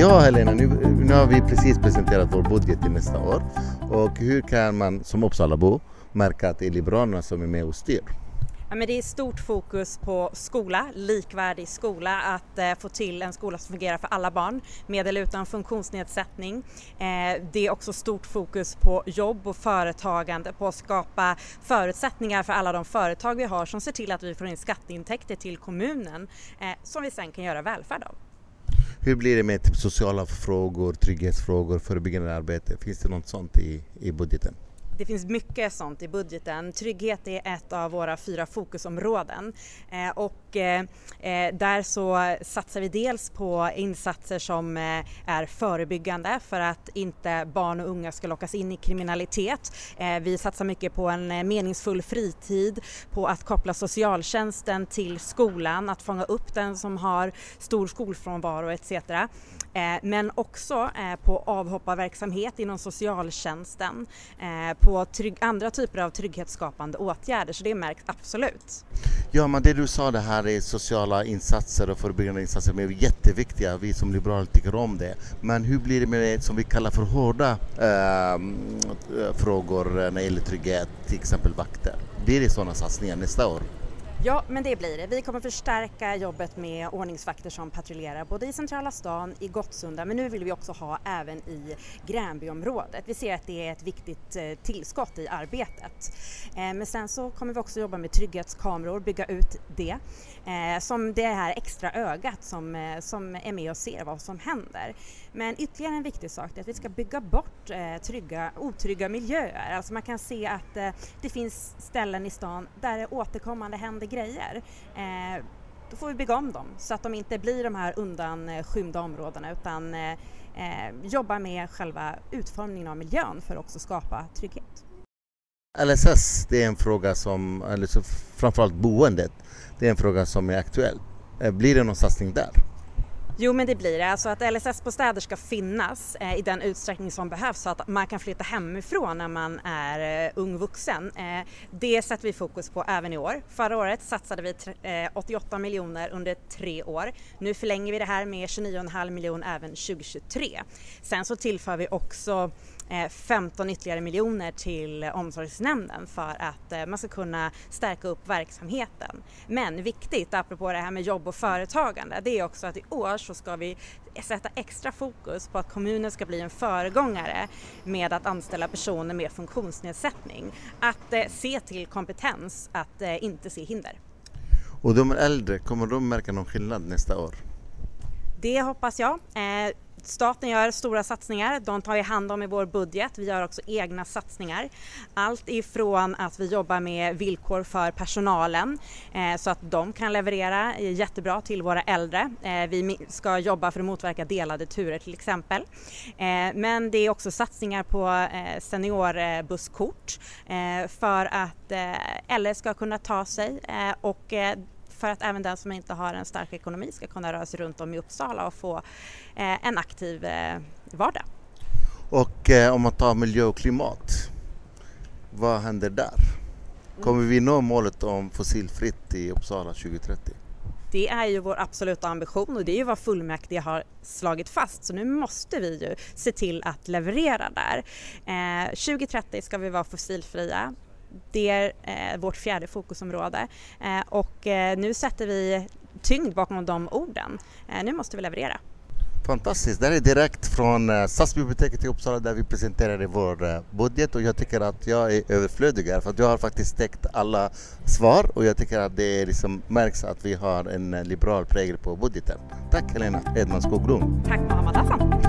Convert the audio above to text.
Ja Helena, nu, nu har vi precis presenterat vår budget till nästa år och hur kan man som Uppsalabo märka att det är Liberalerna som är med och styr? Ja, men det är stort fokus på skola, likvärdig skola, att eh, få till en skola som fungerar för alla barn med eller utan funktionsnedsättning. Eh, det är också stort fokus på jobb och företagande, på att skapa förutsättningar för alla de företag vi har som ser till att vi får in skatteintäkter till kommunen eh, som vi sen kan göra välfärd av. Hur blir det med typ sociala frågor, trygghetsfrågor, förebyggande arbete? Finns det något sånt i, i budgeten? Det finns mycket sånt i budgeten. Trygghet är ett av våra fyra fokusområden eh, och eh, eh, där så satsar vi dels på insatser som eh, är förebyggande för att inte barn och unga ska lockas in i kriminalitet. Eh, vi satsar mycket på en meningsfull fritid, på att koppla socialtjänsten till skolan, att fånga upp den som har stor skolfrånvaro etc. Men också på avhopparverksamhet inom socialtjänsten, på trygg, andra typer av trygghetsskapande åtgärder så det märks absolut. Ja men det du sa det här är sociala insatser och förebyggande insatser är jätteviktiga, vi som liberaler tycker om det. Men hur blir det med det som vi kallar för hårda ehm, eh, frågor när det gäller trygghet, till exempel vakter? Blir det sådana satsningar nästa år? Ja, men det blir det. Vi kommer förstärka jobbet med ordningsvakter som patrullerar både i centrala stan, i Gottsunda, men nu vill vi också ha även i Gränbyområdet. Vi ser att det är ett viktigt eh, tillskott i arbetet. Eh, men sen så kommer vi också jobba med trygghetskameror, bygga ut det. Eh, som det här extra ögat som, som är med och ser vad som händer. Men ytterligare en viktig sak är att vi ska bygga bort trygga, otrygga miljöer. Alltså man kan se att det finns ställen i stan där det återkommande händer grejer. Eh, då får vi bygga om dem så att de inte blir de här undanskymda områdena utan eh, eh jobba med själva utformningen av miljön för att också skapa trygghet. LSS, det är en fråga som, alltså framförallt boendet, det är en fråga som är aktuell. Eh, blir det någon satsning där? Jo men det blir det, alltså att LSS-bostäder ska finnas eh, i den utsträckning som behövs så att man kan flytta hemifrån när man är eh, ung vuxen. Eh, det sätter vi fokus på även i år. Förra året satsade vi eh, 88 miljoner under tre år. Nu förlänger vi det här med 29,5 miljoner även 2023. Sen så tillför vi också 15 eh, ytterligare miljoner till omsorgsnämnden för att eh, man ska kunna stärka upp verksamheten. Men viktigt, apropå det här med jobb och företagande, det är också att i år så ska vi sätta extra fokus på att kommunen ska bli en föregångare med att anställa personer med funktionsnedsättning. Att eh, se till kompetens, att inte se hinder. Och de äldre, kommer de märka någon skillnad nästa år? Det hoppas jag. Staten gör stora satsningar, de tar vi hand om i vår budget. Vi gör också egna satsningar. Allt ifrån att vi jobbar med villkor för personalen eh, så att de kan leverera eh, jättebra till våra äldre. Eh, vi ska jobba för att motverka delade turer till exempel. Eh, men det är också satsningar på eh, eh, för att eh, äldre ska kunna ta sig eh, och eh, för att även den som inte har en stark ekonomi ska kunna röra sig runt om i Uppsala och få eh, en aktiv eh, vardag. Och eh, om man tar miljö och klimat, vad händer där? Kommer vi nå målet om fossilfritt i Uppsala 2030? Det är ju vår absoluta ambition och det är ju vad fullmäktige har slagit fast så nu måste vi ju se till att leverera där. Eh, 2030 ska vi vara fossilfria det är eh, vårt fjärde fokusområde eh, och eh, nu sätter vi tyngd bakom de orden. Eh, nu måste vi leverera. Fantastiskt, det här är direkt från eh, Stadsbiblioteket i Uppsala där vi presenterade vår eh, budget och jag tycker att jag är överflödig här för att jag har faktiskt täckt alla svar och jag tycker att det liksom märks att vi har en liberal prägel på budgeten. Tack Helena Edman Skoglund. Tack Mohammad Hassan.